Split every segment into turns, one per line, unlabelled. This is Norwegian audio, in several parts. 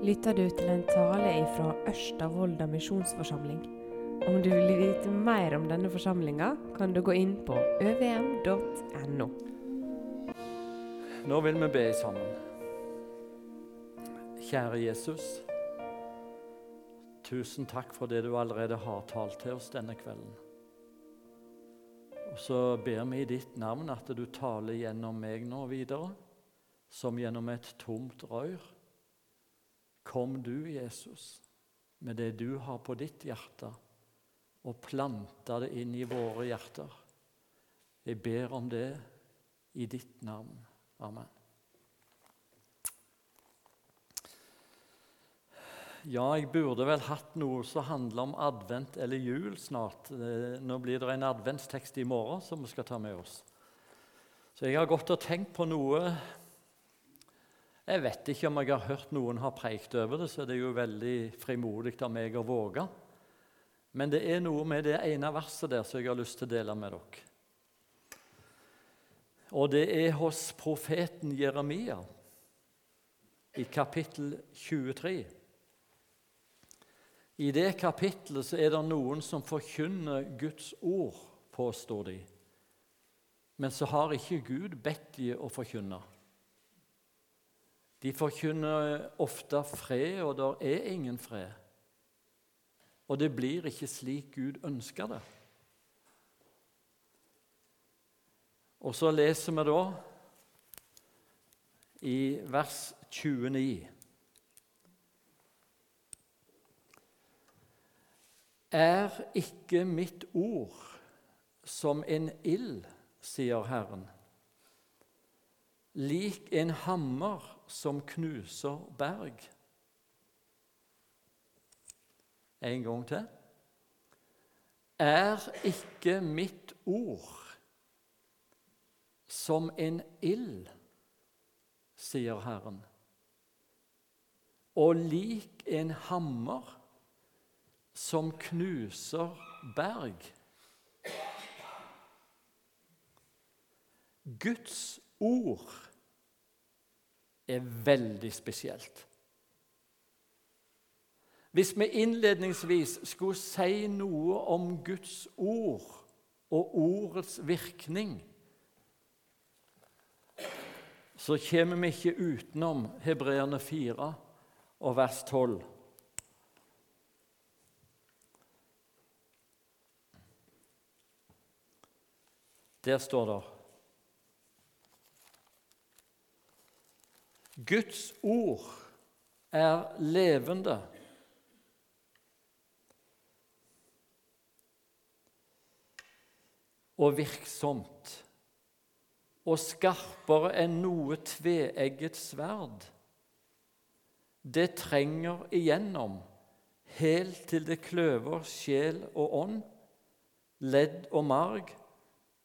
lytter du til en tale fra Ørsta misjonsforsamling. Om du vil vite mer om denne forsamlinga, kan du gå inn på øvm.no.
Nå vil vi be sammen. Kjære Jesus. Tusen takk for det du allerede har talt til oss denne kvelden. Og Så ber vi i ditt navn at du taler gjennom meg nå videre, som gjennom et tomt rør. Kom du, Jesus, med det du har på ditt hjerte, og planta det inn i våre hjerter. Jeg ber om det i ditt navn. Amen. Ja, jeg burde vel hatt noe som handler om advent eller jul snart. Eh, Nå blir det en adventstekst i morgen som vi skal ta med oss. Så jeg har gått og tenkt på noe Jeg vet ikke om jeg har hørt noen ha preikt over det, så det er jo veldig frimodig av meg å våge. Men det er noe med det ene verset der som jeg har lyst til å dele med dere. Og det er hos profeten Jeremia i kapittel 23. I det kapittelet så er det noen som forkynner Guds ord, påstår de. Men så har ikke Gud bedt de å forkynne. De forkynner ofte fred, og det er ingen fred. Og det blir ikke slik Gud ønsker det. Og så leser vi da i vers 29 Er ikke mitt ord som en ild, sier Herren, lik en hammer som knuser berg? En gang til. Er ikke mitt ord som en ild, sier Herren, og lik en hammer som knuser berg. Guds ord er veldig spesielt. Hvis vi innledningsvis skulle si noe om Guds ord og ordets virkning, så kommer vi ikke utenom Hebreerne 4 og vers 12. Der står det Guds ord er levende. Og virksomt, og skarpere enn noe tveegget sverd. Det trenger igjennom, helt til det kløver sjel og ånd, ledd og marg,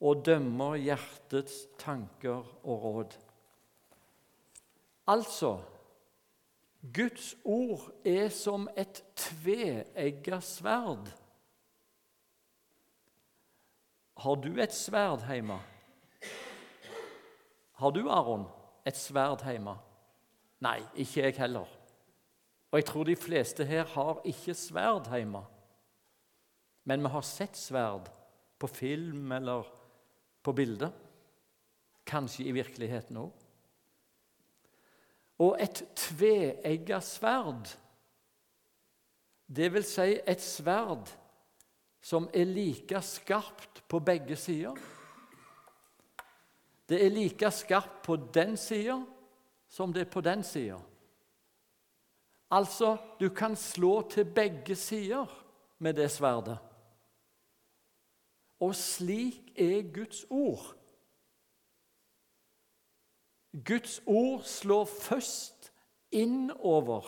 og dømmer hjertets tanker og råd. Altså Guds ord er som et tveegga sverd. Har du et sverd hjemme? Har du, Aron, et sverd hjemme? Nei, ikke jeg heller. Og jeg tror de fleste her har ikke sverd hjemme. Men vi har sett sverd på film eller på bilder. Kanskje i virkeligheten òg. Og et tveegga sverd, det vil si et sverd som er like skarpt på begge sider. Det er like skarpt på den sida som det er på den sida. Altså, du kan slå til begge sider med det sverdet. Og slik er Guds ord. Guds ord slår først innover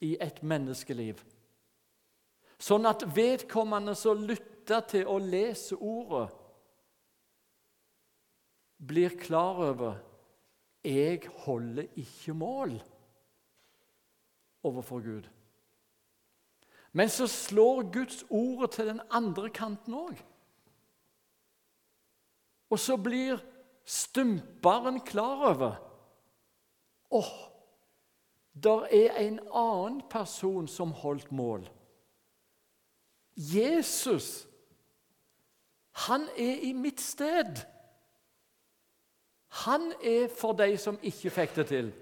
i et menneskeliv, sånn at vedkommende som lytter til å lese ordet, blir klar over jeg holder ikke mål overfor Gud. Men så slår Guds ordet til den andre kanten òg. Og så blir stumperen klar over Åh, Der er en annen person som holdt mål. Jesus. Han er i mitt sted. Han er for de som ikke fikk det til.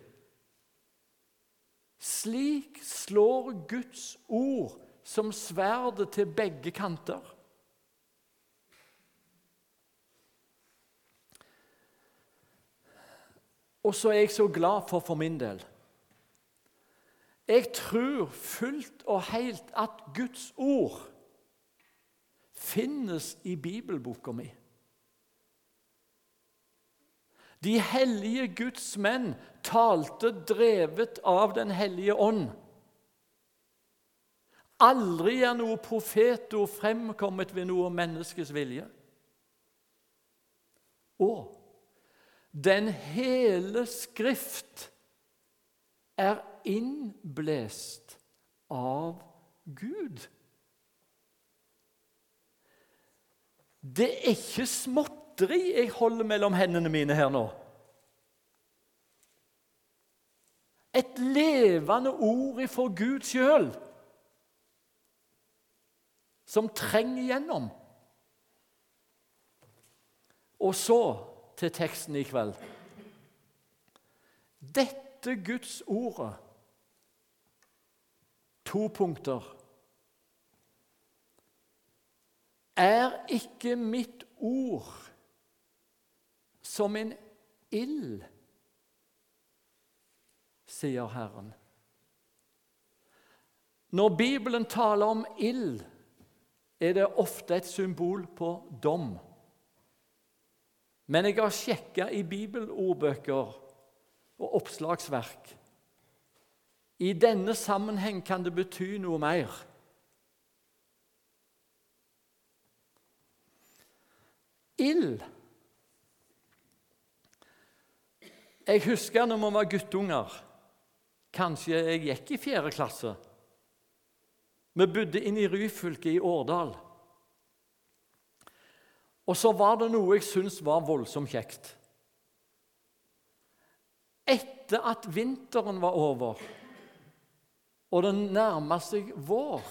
Slik slår Guds ord som sverdet til begge kanter. Og så er jeg så glad for for min del. Jeg tror fullt og helt at Guds ord finnes i bibelboka mi. De hellige Guds menn talte drevet av Den hellige ånd. Aldri er noe profetord fremkommet ved noe menneskes vilje. Og den hele Skrift er innblest av Gud. Det er ikke småtteri jeg holder mellom hendene mine her nå. Et levende ord ifra Gud sjøl, som trenger gjennom. Og så til teksten i kveld. Dette Guds ordet To punkter. Er ikke mitt ord som en ild, sier Herren. Når Bibelen taler om ild, er det ofte et symbol på dom. Men jeg har sjekka i bibelordbøker og oppslagsverk. I denne sammenheng kan det bety noe mer. Ild Jeg husker når vi var guttunger Kanskje jeg gikk i fjerde klasse. Vi bodde inne i Ryfylke i Årdal. Og så var det noe jeg syntes var voldsomt kjekt. Etter at vinteren var over og det nærma seg vår,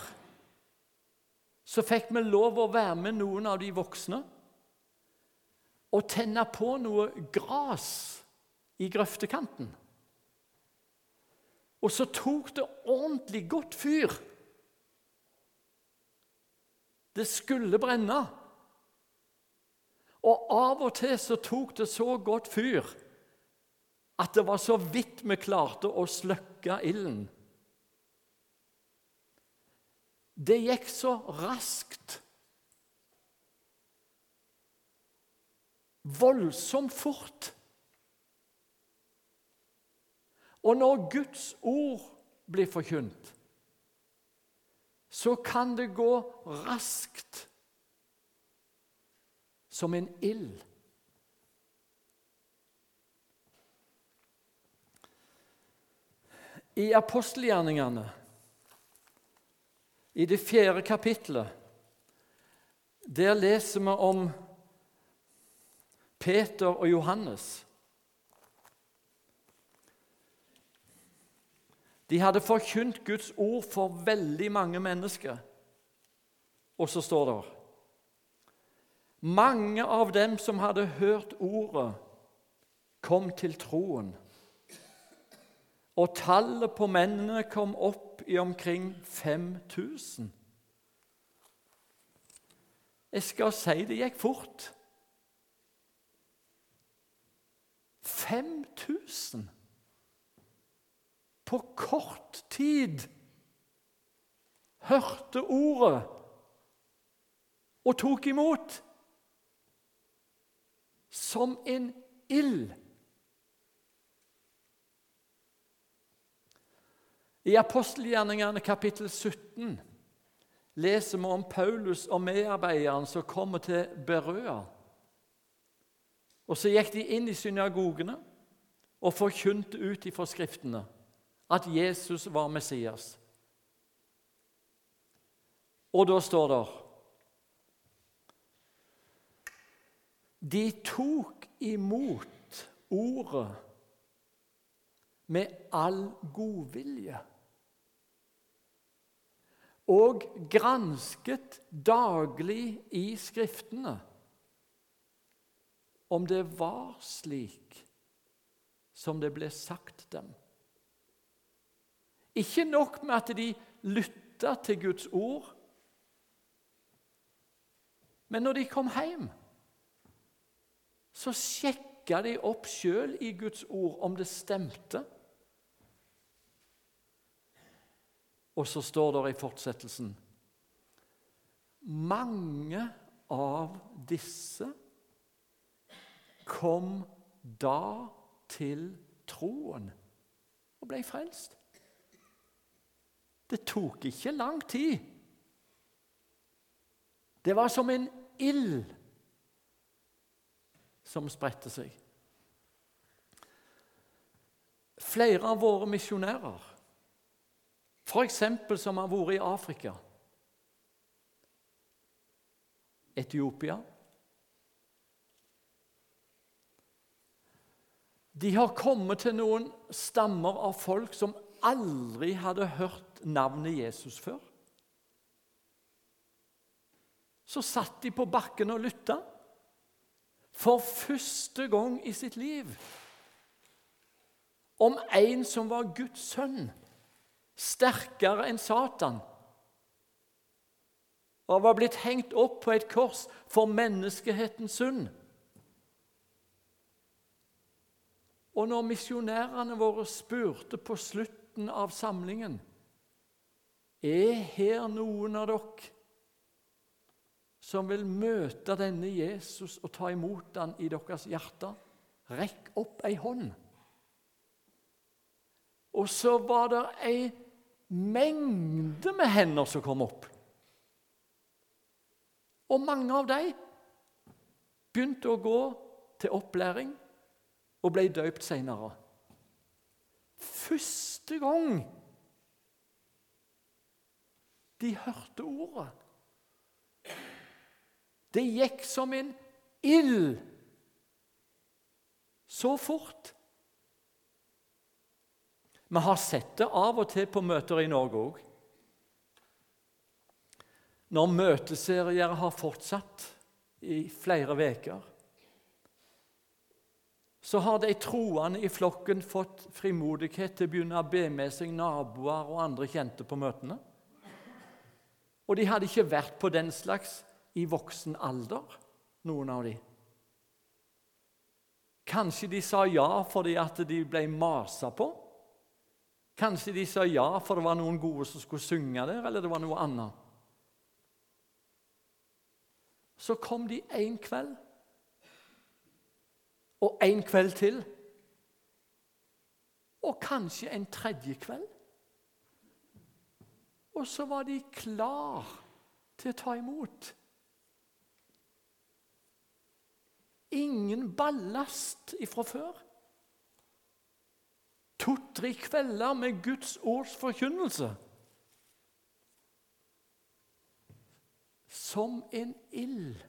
så fikk vi lov å være med noen av de voksne og tenne på noe gras i grøftekanten. Og så tok det ordentlig godt fyr. Det skulle brenne. Og av og til så tok det så godt fyr at det var så vidt vi klarte å slukke ilden. Det gikk så raskt. Voldsomt fort. Og når Guds ord blir forkynt, så kan det gå raskt som en ild. I apostelgjerningene, i det fjerde kapittelet, der leser vi om Peter og Johannes. De hadde forkynt Guds ord for veldig mange mennesker. Og så står det mange av dem som hadde hørt ordet, kom til troen. Og tallet på mennene kom opp i omkring 5000. Jeg skal si det gikk fort. 5000 på kort tid hørte ordet og tok imot som en ild. I apostelgjerningene kapittel 17 leser vi om Paulus og medarbeideren som kommer til Berøa. Og Så gikk de inn i synagogene og forkynte ut ifra Skriftene at Jesus var Messias. Og da står det De tok imot ordet med all godvilje. Og gransket daglig i Skriftene om det var slik som det ble sagt dem. Ikke nok med at de lytta til Guds ord, men når de kom hjem, så sjekka de opp sjøl i Guds ord om det stemte. Og så står det i fortsettelsen Mange av disse kom da til troen og ble frelst. Det tok ikke lang tid. Det var som en ild som spredte seg. Flere av våre misjonærer, f.eks. som har vært i Afrika, Etiopia De har kommet til noen stammer av folk som aldri hadde hørt navnet Jesus før. Så satt de på bakken og lytta. For første gang i sitt liv. Om en som var Guds sønn, sterkere enn Satan. Og var blitt hengt opp på et kors for menneskehetens synd. Og når misjonærene våre spurte på slutten av samlingen Er her noen av dere som vil møte denne Jesus og ta imot han i deres hjerte? Rekk opp ei hånd. Og så var det ei mengde med hender som kom opp. Og mange av dem begynte å gå til opplæring og ble døypt senere. Første gang de hørte ordet. Det gikk som en ild så fort. Vi har sett det av og til på møter i Norge òg. Når møteserier har fortsatt i flere uker, så har de troende i flokken fått frimodighet til å begynne å be med seg naboer og andre kjente på møtene. Og de hadde ikke vært på den slags i voksen alder, noen av de. Kanskje de sa ja fordi at de ble masa på. Kanskje de sa ja for det var noen gode som skulle synge der, eller det var noe annet. Så kom de en kveld og en kveld til. Og kanskje en tredje kveld. Og så var de klar til å ta imot. Ingen ballast ifra før. To-tre kvelder med Guds ords forkynnelse. Som en ild.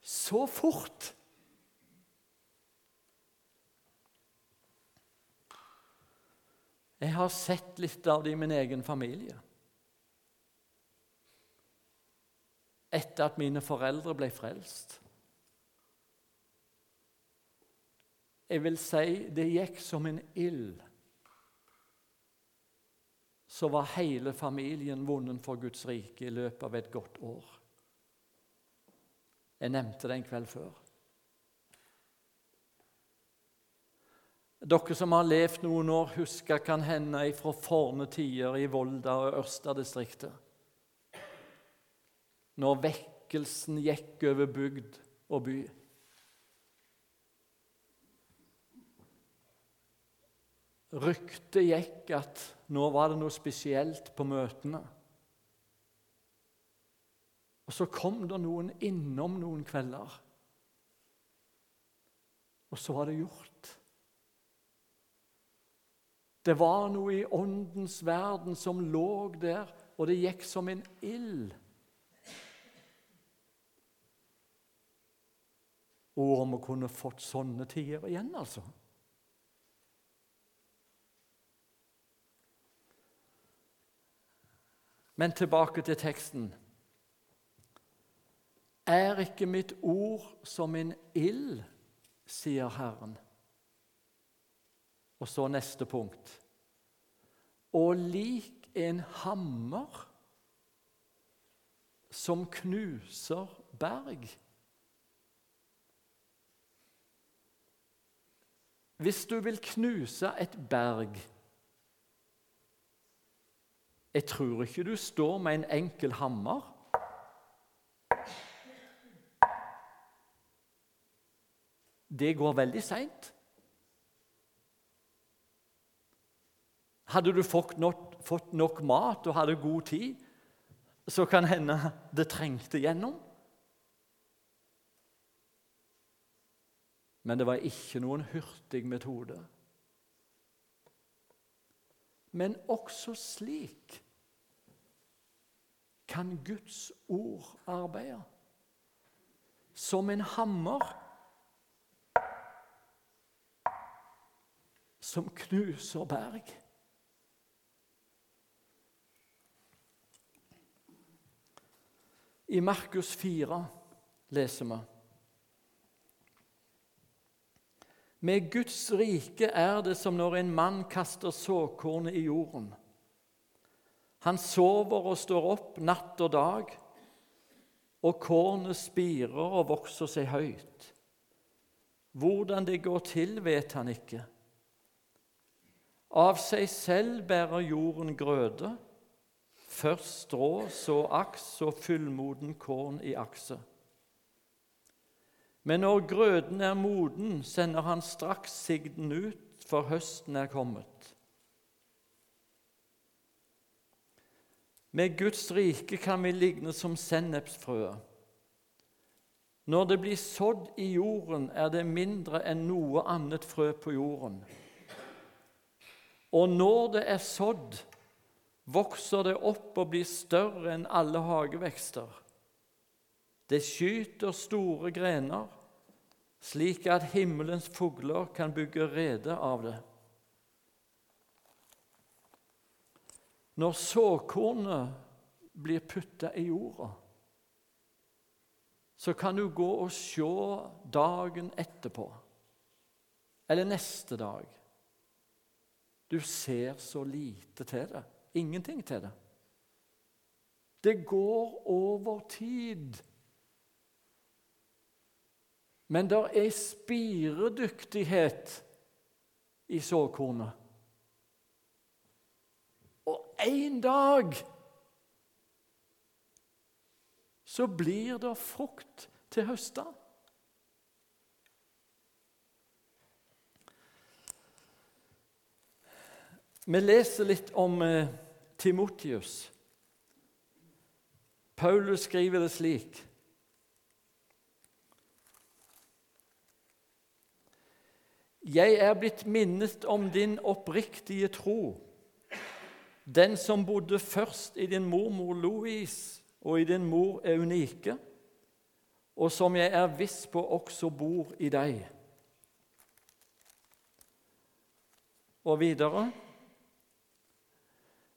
Så fort. Jeg har sett litt av det i min egen familie. Etter at mine foreldre ble frelst. Jeg vil si det gikk som en ild. Så var hele familien vunnen for Guds rike i løpet av et godt år. Jeg nevnte det en kveld før. Dere som har levd noen år, husker kan hende fra forne tider i Volda og Ørsta-distriktet. Når vekkelsen gikk over bygd og by. Ryktet gikk at nå var det noe spesielt på møtene. Og så kom det noen innom noen kvelder. Og så var det gjort. Det var noe i åndens verden som lå der, og det gikk som en ild. ord om å kunne fått sånne tider igjen, altså. Men tilbake til teksten. Er ikke mitt ord som en ild, sier Herren. Og så neste punkt. Og lik en hammer som knuser berg. Hvis du vil knuse et berg Jeg tror ikke du står med en enkel hammer. Det går veldig seint. Hadde du fått nok, fått nok mat og hadde god tid, så kan hende det trengte gjennom. Men det var ikke noen hurtig metode. Men også slik kan Guds ord arbeide. Som en hammer som knuser berg. I Markus 4 leser vi Med Guds rike er det som når en mann kaster såkornet i jorden. Han sover og står opp natt og dag, og kornet spirer og vokser seg høyt. Hvordan det går til, vet han ikke. Av seg selv bærer jorden grøde, først strå, så aks og fullmoden korn i akse. Men når grøden er moden, sender han straks sigden ut, for høsten er kommet. Med Guds rike kan vi ligne som sennepsfrø. Når det blir sådd i jorden, er det mindre enn noe annet frø på jorden. Og når det er sådd, vokser det opp og blir større enn alle hagevekster. Det skyter store grener, slik at himmelens fugler kan bygge rede av det. Når såkornet blir putta i jorda, så kan du gå og se dagen etterpå, eller neste dag. Du ser så lite til det. Ingenting til det. Det går over tid. Men det er spiredyktighet i såkornet. Og en dag så blir det frukt til høsta. Vi leser litt om eh, Timotius. Paulus skriver det slik Jeg er blitt minnet om din oppriktige tro, den som bodde først i din mormor Louise og i din mor Eunike, og som jeg er viss på også bor i deg. Og videre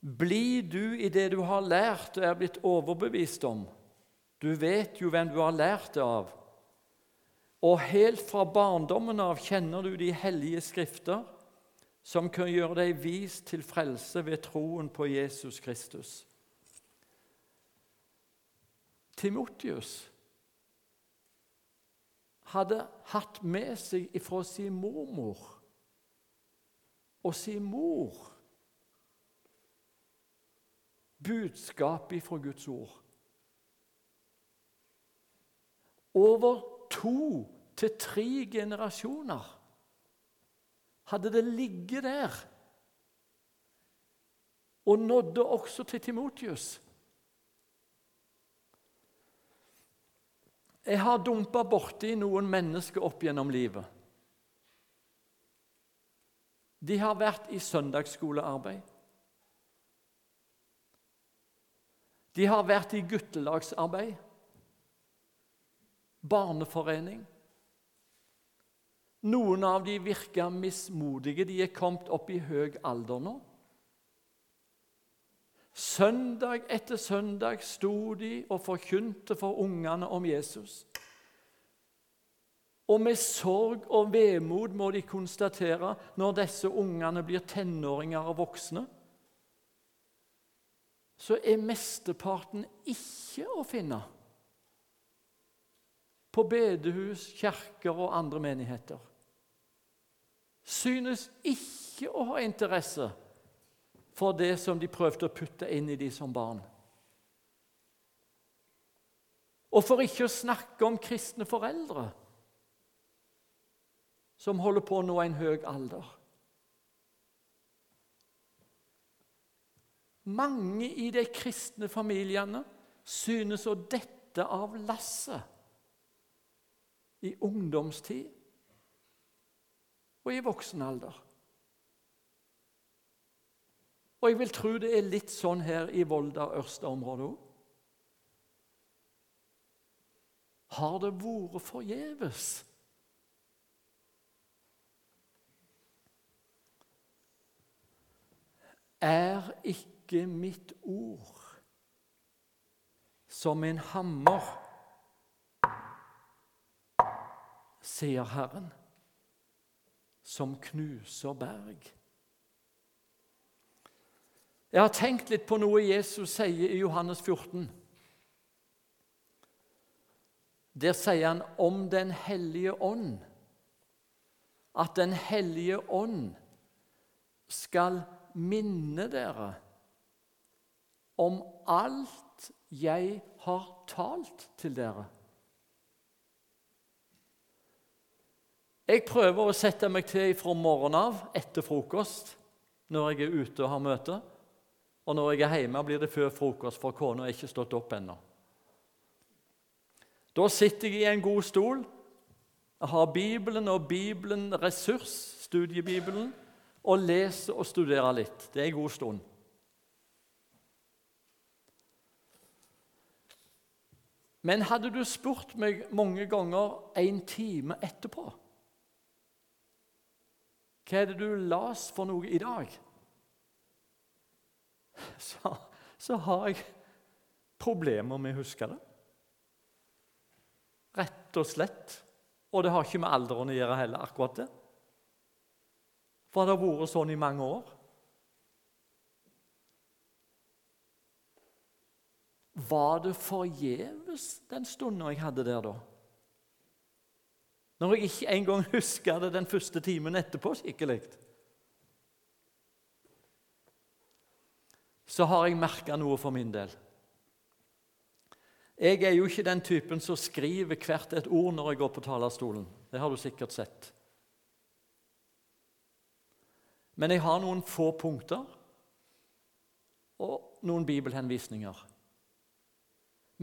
Bli du i det du har lært og er blitt overbevist om. Du vet jo hvem du har lært det av og helt fra barndommen av kjenner du de hellige skrifter, som kan gjøre deg vis til frelse ved troen på Jesus Kristus. Timotius hadde hatt med seg ifra sin mormor og sin mor budskapet ifra Guds ord. Over to til tre generasjoner hadde det ligget der og nådde også til Timotius. Jeg har dumpa borti noen mennesker opp gjennom livet. De har vært i søndagsskolearbeid. De har vært i guttelagsarbeid barneforening. Noen av de virker mismodige. De er kommet opp i høy alder nå. Søndag etter søndag sto de og forkynte for ungene om Jesus. Og med sorg og vemod må de konstatere når disse ungene blir tenåringer og voksne, så er mesteparten ikke å finne på bedehus, kirker og andre menigheter. Synes ikke å ha interesse for det som de prøvde å putte inn i de som barn. Og for ikke å snakke om kristne foreldre som holder på å nå en høy alder. Mange i de kristne familiene synes å dette av lasset i ungdomstid og i voksen alder. Og jeg vil tro det er litt sånn her i Volda-Ørsta-området òg. Har det vært forgjeves? Er ikke mitt ord som en hammer, sier Herren, som knuser berg? Jeg har tenkt litt på noe Jesus sier i Johannes 14. Der sier han om Den hellige ånd at Den hellige ånd skal minne dere om alt jeg har talt til dere. Jeg prøver å sette meg til fra morgenen av etter frokost når jeg er ute og har møte. Og når jeg er hjemme, blir det før frokost, for kona er ikke stått opp ennå. Da sitter jeg i en god stol, har Bibelen og Bibelen ressurs, studiebibelen, og leser og studerer litt. Det er en god stund. Men hadde du spurt meg mange ganger en time etterpå Hva er det du las for noe i dag? så, så har jeg problemer med å huske det. Rett og slett. Og det har ikke med alderen å gjøre heller, akkurat det. For det har vært sånn i mange år. Var det forgjeves den stunden jeg hadde der da? Når jeg ikke engang husker det den første timen etterpå skikkelig. så har jeg merka noe for min del. Jeg er jo ikke den typen som skriver hvert et ord når jeg går på talerstolen. Det har du sikkert sett. Men jeg har noen få punkter og noen bibelhenvisninger.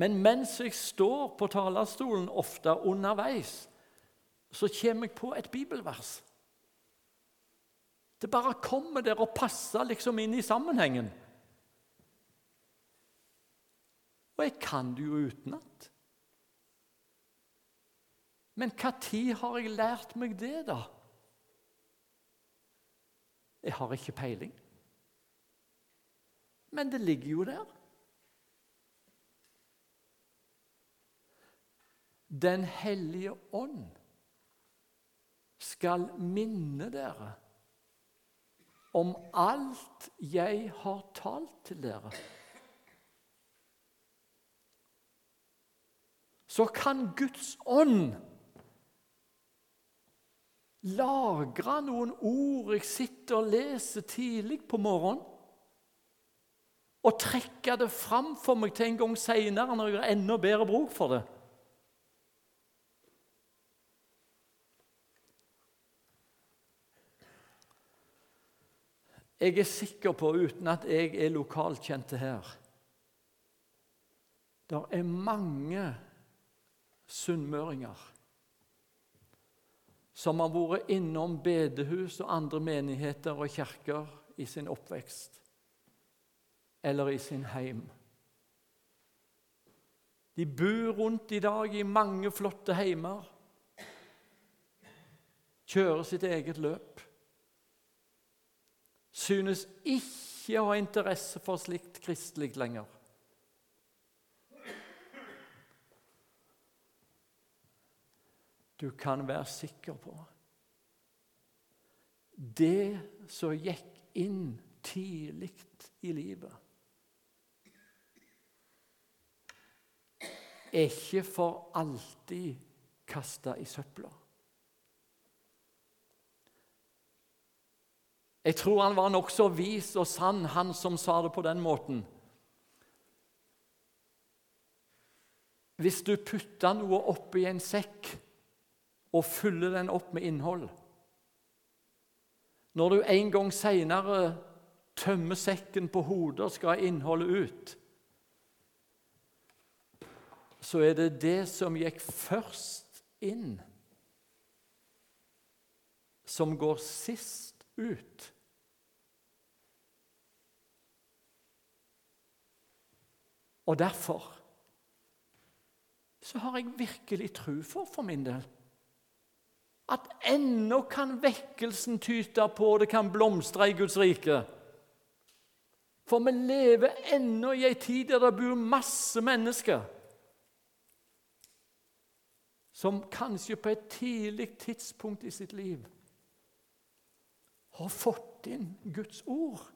Men mens jeg står på talerstolen, ofte underveis, så kommer jeg på et bibelvers. Det bare kommer der og passer liksom inn i sammenhengen. Og jeg kan det jo utenat. Men når har jeg lært meg det, da? Jeg har ikke peiling. Men det ligger jo der. Den hellige ånd skal minne dere om alt jeg har talt til dere. så kan Guds ånd lagre noen ord jeg sitter og leser tidlig på morgenen, og trekke det fram for meg til en gang seinere, når jeg har enda bedre bruk for det. Jeg er sikker på, uten at jeg er lokalkjente her Det er mange sunnmøringer som har vært innom bedehus og andre menigheter og kirker i sin oppvekst eller i sin heim. De bor rundt i dag i mange flotte heimer, kjører sitt eget løp. Synes ikke å ha interesse for slikt kristelig lenger. Du kan være sikker på det som gikk inn tidlig i livet, er ikke for alltid kasta i søpla. Jeg tror han var nokså vis og sann, han som sa det på den måten. Hvis du putter noe oppi en sekk og fyller den opp med innhold Når du en gang seinere tømmer sekken på hodet og skal ha innholdet ut, så er det det som gikk først inn, som går sist ut. Og derfor så har jeg virkelig tro for, for min del, at ennå kan vekkelsen tyte på, og det kan blomstre i Guds rike. For vi lever ennå i ei tid der det bor masse mennesker som kanskje på et tidlig tidspunkt i sitt liv har fått inn Guds ord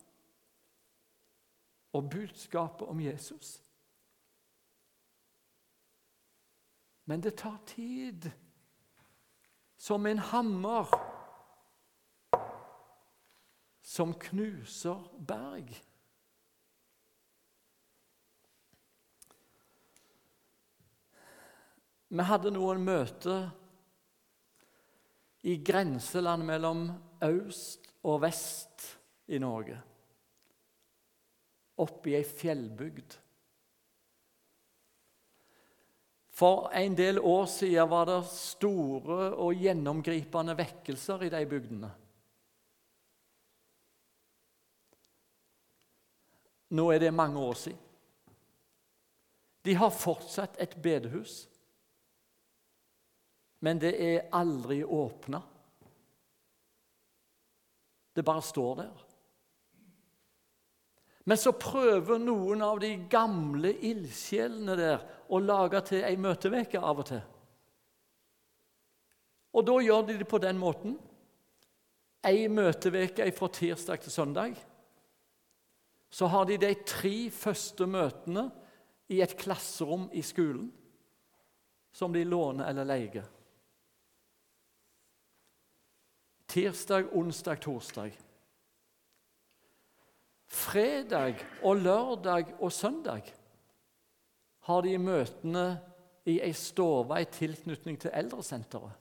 og budskapet om Jesus. Men det tar tid. Som en hammer som knuser berg. Vi hadde noen møter i grenseland mellom øst og vest i Norge. Oppe i ei fjellbygd. For en del år siden var det store og gjennomgripende vekkelser i de bygdene. Nå er det mange år siden. De har fortsatt et bedehus, men det er aldri åpna. Det bare står der. Men så prøver noen av de gamle ildsjelene der å lage til ei møteveke av og til. Og da gjør de det på den måten. Ei møteveke fra tirsdag til søndag. Så har de de tre første møtene i et klasserom i skolen som de låner eller leier. Tirsdag, onsdag, torsdag. Fredag og lørdag og søndag har de møtene i ei stove i tilknytning til eldresenteret.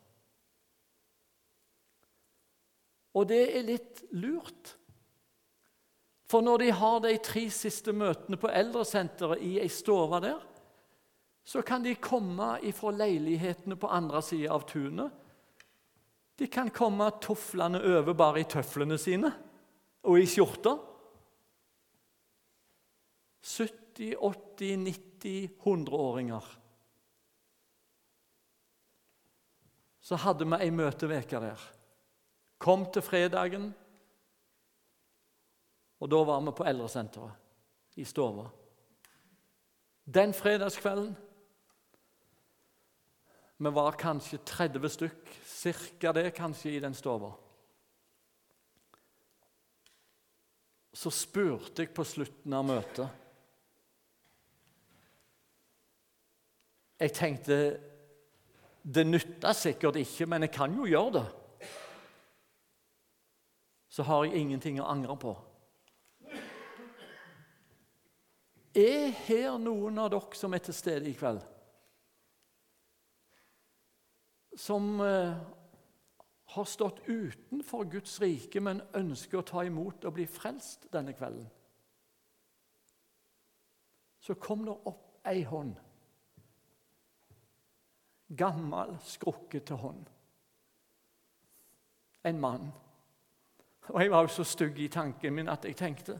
Og det er litt lurt. For når de har de tre siste møtene på eldresenteret i ei stove der, så kan de komme ifra leilighetene på andre sida av tunet. De kan komme tuflende over bare i tøflene sine og i skjorta. 70, 80, 90, 100-åringer. Så hadde vi ei møteveke der. Kom til fredagen, og da var vi på eldresenteret i stua. Den fredagskvelden Vi var kanskje 30 stykk, cirka det kanskje, i den stua. Så spurte jeg på slutten av møtet Jeg tenkte det nytter sikkert ikke, men jeg kan jo gjøre det. Så har jeg ingenting å angre på. Er her noen av dere som er til stede i kveld, som eh, har stått utenfor Guds rike, men ønsker å ta imot og bli frelst denne kvelden? Så kom det opp ei hånd gammel, skrukkete hånd. En mann. Og Jeg var jo så stygg i tanken min at jeg tenkte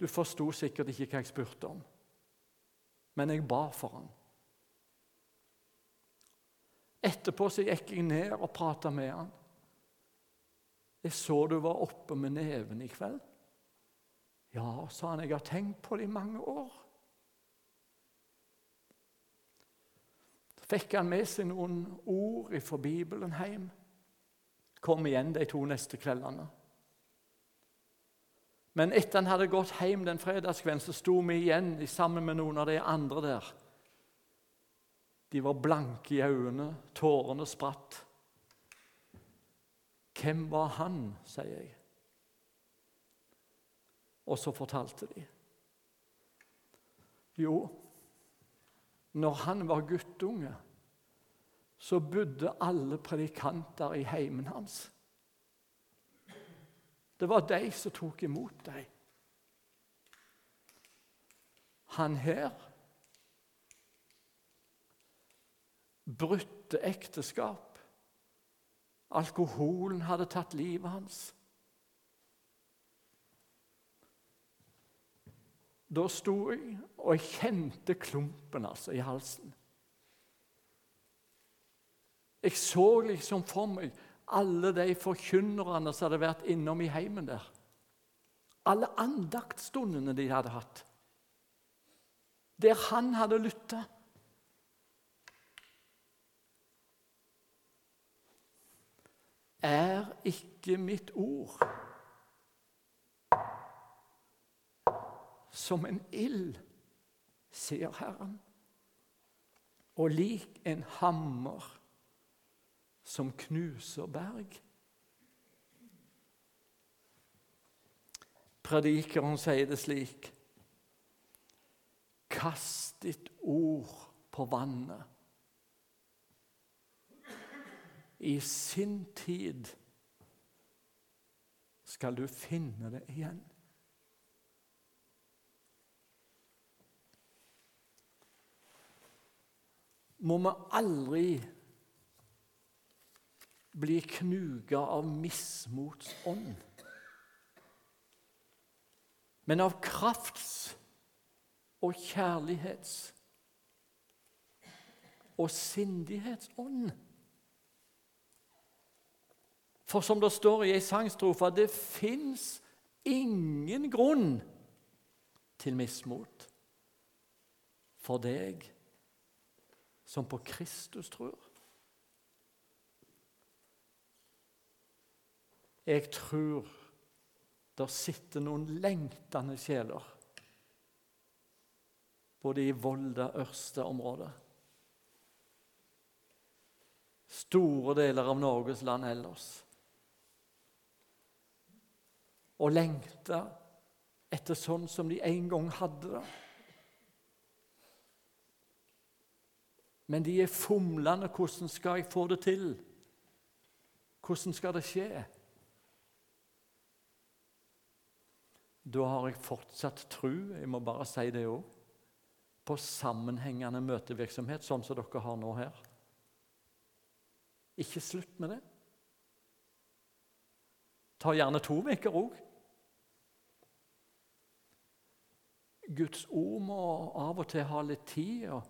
du forsto sikkert ikke hva jeg spurte om. Men jeg ba for han. Etterpå så gikk jeg ned og prata med han. Jeg så du var oppe med neven i kveld. Ja, sa han, jeg har tenkt på det i mange år. Så fikk han med seg noen ord fra Bibelen hjem. Kom igjen de to neste kveldene. Men etter han hadde gått hjem den fredagskvelden, så sto vi igjen sammen med noen av de andre der. De var blanke i øynene, tårene spratt. Hvem var han, sier jeg. Og så fortalte de. Jo, når han var guttunge, så bodde alle predikanter i heimen hans. Det var de som tok imot dem. Han her brutte ekteskap. Alkoholen hadde tatt livet hans. Da sto jeg og jeg kjente klumpen altså i halsen. Jeg så liksom for meg alle de forkynnerne som hadde vært innom i heimen der. Alle andaktstundene de hadde hatt. Der han hadde lytta. Er ikke mitt ord som en ild, sier Herren, og lik en hammer som knuser berg. Predikeren sier det slik Kast ditt ord på vannet. I sin tid skal du finne det igjen. Må vi aldri bli knuga av mismotsånd. Men av krafts- og kjærlighets- og sindighetsånd. For som det står i ei sangstrofe, det fins ingen grunn til mismot for deg som på Kristus tror. Jeg tror der sitter noen lengtende sjeler både i Volda-Ørsta-området Store deler av Norges land ellers. Og lengta etter sånn som de en gang hadde det. Men de er fomlende. Hvordan skal jeg få det til? Hvordan skal det skje? Da har jeg fortsatt tru, jeg må bare si det òg, på sammenhengende møtevirksomhet, sånn som dere har nå her. Ikke slutt med det. Ta gjerne to uker òg. Guds ord må av og til ha litt tid, og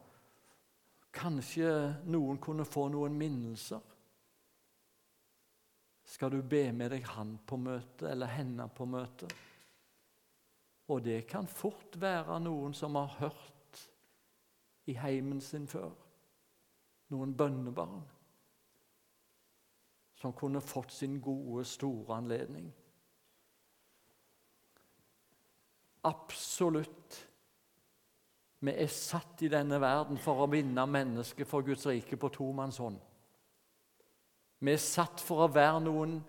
kanskje noen kunne få noen minnelser. Skal du be med deg han på møte eller henne på møte? Og det kan fort være noen som har hørt i heimen sin før. Noen bønnebarn som kunne fått sin gode, store anledning. Absolutt. Vi er satt i denne verden for å vinne mennesket for Guds rike på tomannshånd. Vi er satt for å være noen,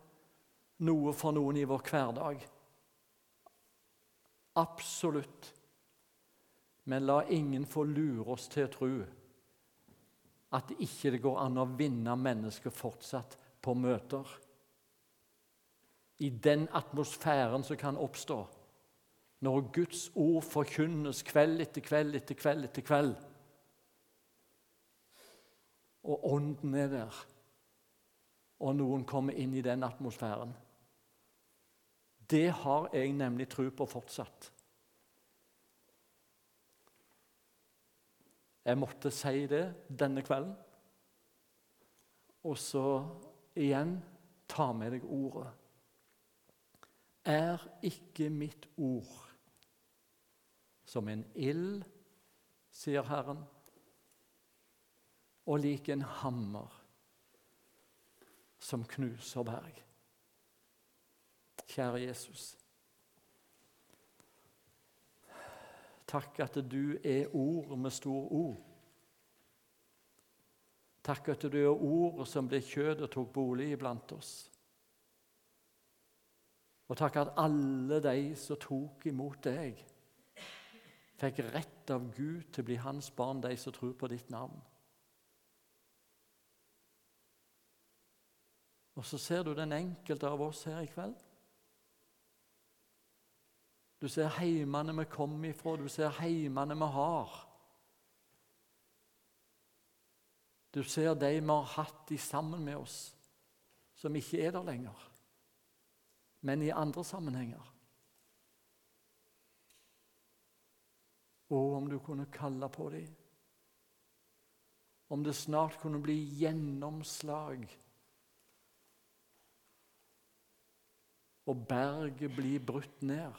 noe for noen i vår hverdag. Absolutt. Men la ingen få lure oss til å tro at det ikke går an å vinne mennesker fortsatt på møter. I den atmosfæren som kan oppstå når Guds ord forkynnes kveld etter kveld etter kveld etter kveld. Og ånden er der, og noen kommer inn i den atmosfæren. Det har jeg nemlig tro på fortsatt. Jeg måtte si det denne kvelden. Og så igjen ta med deg ordet. Er ikke mitt ord som en ild, sier Herren, og lik en hammer som knuser berg. Kjære Jesus. Takk at du er ord med stor O. Takk at du er ord som ble kjød og tok bolig iblant oss. Og takk at alle de som tok imot deg, fikk rett av Gud til å bli hans barn, de som tror på ditt navn. Og så ser du den enkelte av oss her i kveld. Du ser heimene vi kommer ifra, du ser heimene vi har. Du ser de vi har hatt de sammen med oss, som ikke er der lenger, men i andre sammenhenger. Og om du kunne kalle på dem. Om det snart kunne bli gjennomslag og berget blir brutt ned.